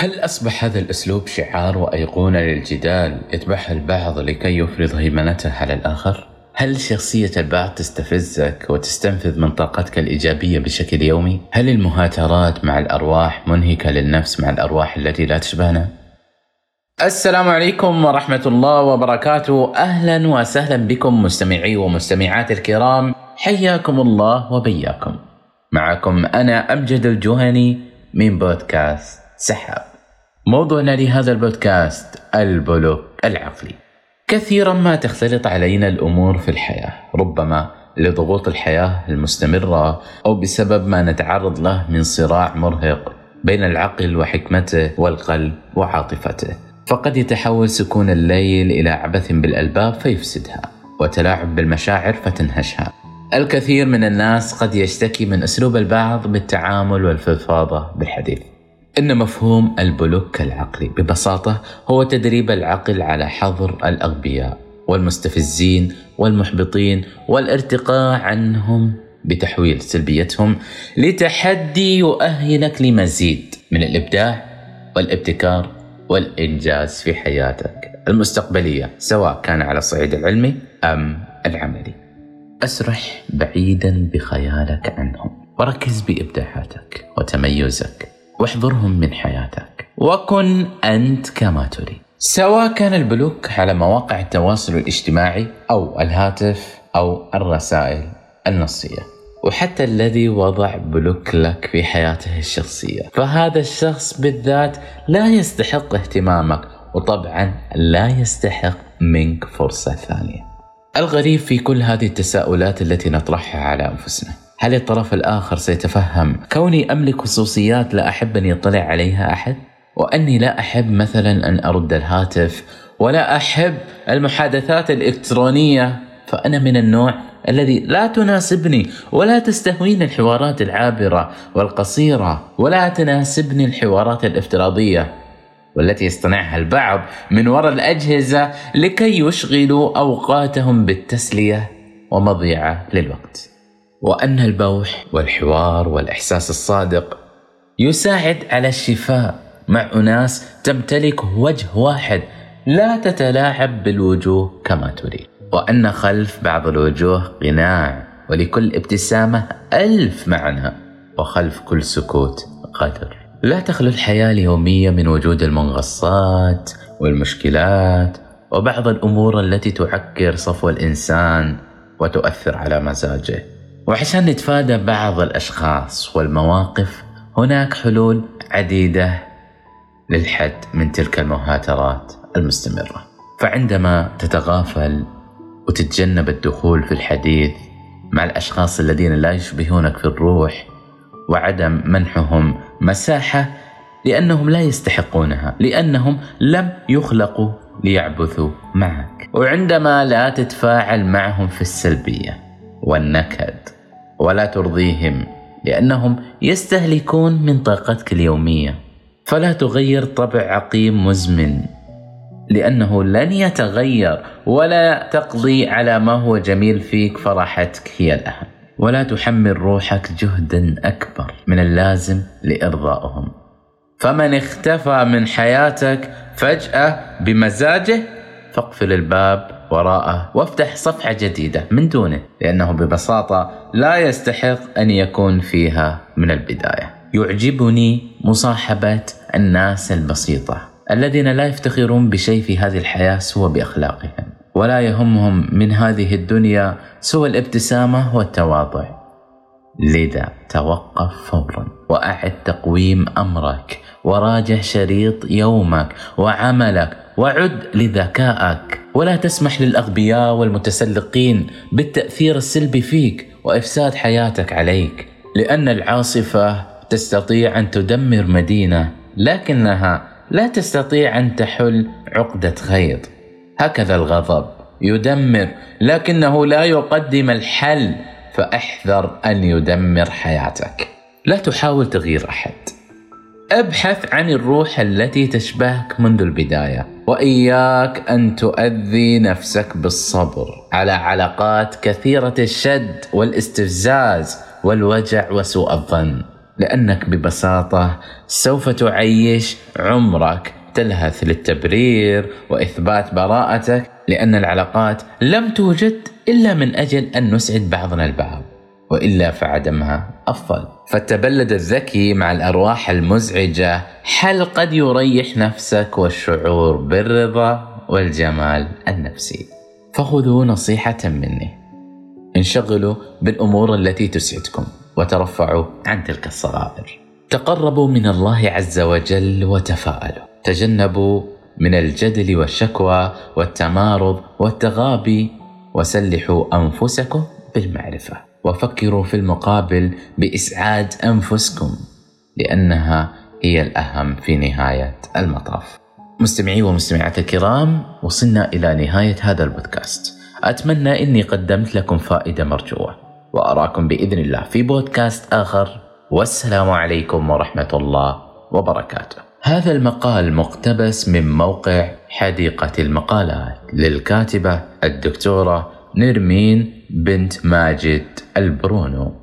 هل أصبح هذا الأسلوب شعار وأيقونة للجدال يتبعها البعض لكي يفرض هيمنته على الآخر؟ هل شخصية البعض تستفزك وتستنفذ من طاقتك الإيجابية بشكل يومي؟ هل المهاترات مع الأرواح منهكة للنفس مع الأرواح التي لا تشبهنا؟ السلام عليكم ورحمة الله وبركاته أهلا وسهلا بكم مستمعي ومستمعات الكرام حياكم الله وبياكم معكم أنا أمجد الجهني من بودكاست سحاب موضوعنا لهذا البودكاست البلوك العقلي. كثيرا ما تختلط علينا الأمور في الحياة ربما لضغوط الحياة المستمرة أو بسبب ما نتعرض له من صراع مرهق بين العقل وحكمته والقلب وعاطفته. فقد يتحول سكون الليل إلى عبث بالألباب فيفسدها وتلاعب بالمشاعر فتنهشها. الكثير من الناس قد يشتكي من أسلوب البعض بالتعامل والفضفاضة بالحديث. إن مفهوم البلوك العقلي ببساطة هو تدريب العقل على حظر الأغبياء والمستفزين والمحبطين والارتقاء عنهم بتحويل سلبيتهم لتحدي يؤهلك لمزيد من الإبداع والابتكار والإنجاز في حياتك المستقبلية سواء كان على الصعيد العلمي أم العملي. أسرح بعيدا بخيالك عنهم. وركز بإبداعاتك وتميزك. واحظرهم من حياتك. وكن أنت كما تريد. سواء كان ال block على مواقع التواصل الاجتماعي أو الهاتف أو الرسائل النصية. وحتى الذي وضع block لك في حياته الشخصية. فهذا الشخص بالذات لا يستحق اهتمامك وطبعا لا يستحق منك فرصة ثانية. الغريب في كل هذه التساؤلات التي نطرحها على أنفسنا. هل الطرف الآخر سيتفهم كوني أملك خصوصيات لا أحب أن يطلع عليها أحد؟ وأني لا أحب مثلا أن أرد الهاتف ولا أحب المحادثات الإلكترونية فأنا من النوع الذي لا تناسبني ولا تستهويني الحوارات العابرة والقصيرة ولا تناسبني الحوارات الافتراضية والتي يصطنعها البعض من وراء الأجهزة لكي يشغلوا أوقاتهم بالتسلية ومضيعة للوقت وأن البوح والحوار والإحساس الصادق يساعد على الشفاء مع أناس تمتلك وجه واحد لا تتلاعب بالوجوه كما تريد. وأن خلف بعض الوجوه قناع ولكل ابتسامة ألف معنى. وخلف كل سكوت قدر. لا تخلو الحياة اليومية من وجود المنغصات والمشكلات وبعض الأمور التي تعكر صفو الإنسان وتؤثر على مزاجه. وعشان نتفادى بعض الأشخاص والمواقف هناك حلول عديدة للحد من تلك المهاترات المستمرة. فعندما تتغافل وتتجنب الدخول في الحديث مع الأشخاص الذين لا يشبهونك في الروح وعدم منحهم مساحة لأنهم لا يستحقونها لأنهم لم يخلقوا ليعبثوا معك. وعندما لا تتفاعل معهم في السلبية والنكد ولا ترضيهم لأنهم يستهلكون من طاقتك اليومية. فلا تغير طبع عقيم مزمن لأنه لن يتغير ولا تقضي على ما هو جميل فيك فراحتك هي الأهم. ولا تحمل روحك جهدا أكبر من اللازم لارضائهم فمن اختفى من حياتك فجأة بمزاجه فاقفل الباب وراءه وافتح صفحة جديدة من دونه لأنه ببساطة لا يستحق أن يكون فيها من البداية. يعجبني مصاحبة الناس البسيطة الذين لا يفتخرون بشيء في هذه الحياة سوى بأخلاقهم ولا يهمهم من هذه الدنيا سوى الابتسامة والتواضع. لذا توقف فورا وأعد تقويم أمرك وراجع شريط يومك وعملك وعد لذكائك. ولا تسمح للأغبياء والمتسلقين بالتأثير السلبي فيك وإفساد حياتك عليك لأن العاصفة تستطيع أن تدمر مدينة لكنها لا تستطيع أن تحل عقدة خيط. هكذا الغضب يدمر لكنه لا يقدم الحل فأحذر أن يدمر حياتك. لا تحاول تغيير أحد. أبحث عن الروح التي تشبهك منذ البداية. وإياك أن تؤذي نفسك بالصبر على علاقات كثيرة الشد والاستفزاز والوجع وسوء الظن لأنك ببساطة سوف تعيش عمرك تلهث للتبرير وإثبات براءتك لأن العلاقات لم توجد إلا من أجل أن نسعد بعضنا البعض. وإلا فعدمها. أفضل. فالتبلد الذكي مع الأرواح المزعجة. حل قد يريح نفسك والشعور بالرضا والجمال النفسي؟ فخذوا نصيحة مني. انشغلوا بالأمور التي تسعدكم وترفعوا عن تلك الصغائر. تقربوا من الله عز وجل وتفاءلوا. تجنبوا من الجدل والشكوى والتمارض والتغابي. وسلحوا أنفسكم بالمعرفة. وفكروا في المقابل بإسعاد أنفسكم لأنها هي الأهم في نهاية المطاف. مستمعي ومستمعات الكرام وصلنا إلى نهاية هذا البودكاست. أتمنى إني قدمت لكم فائدة مرجوة وأراكم بإذن الله في بودكاست آخر والسلام عليكم ورحمة الله وبركاته. هذا المقال مقتبس من موقع حديقة المقالات للكاتبة الدكتورة نرمين بنت ماجد البرونو.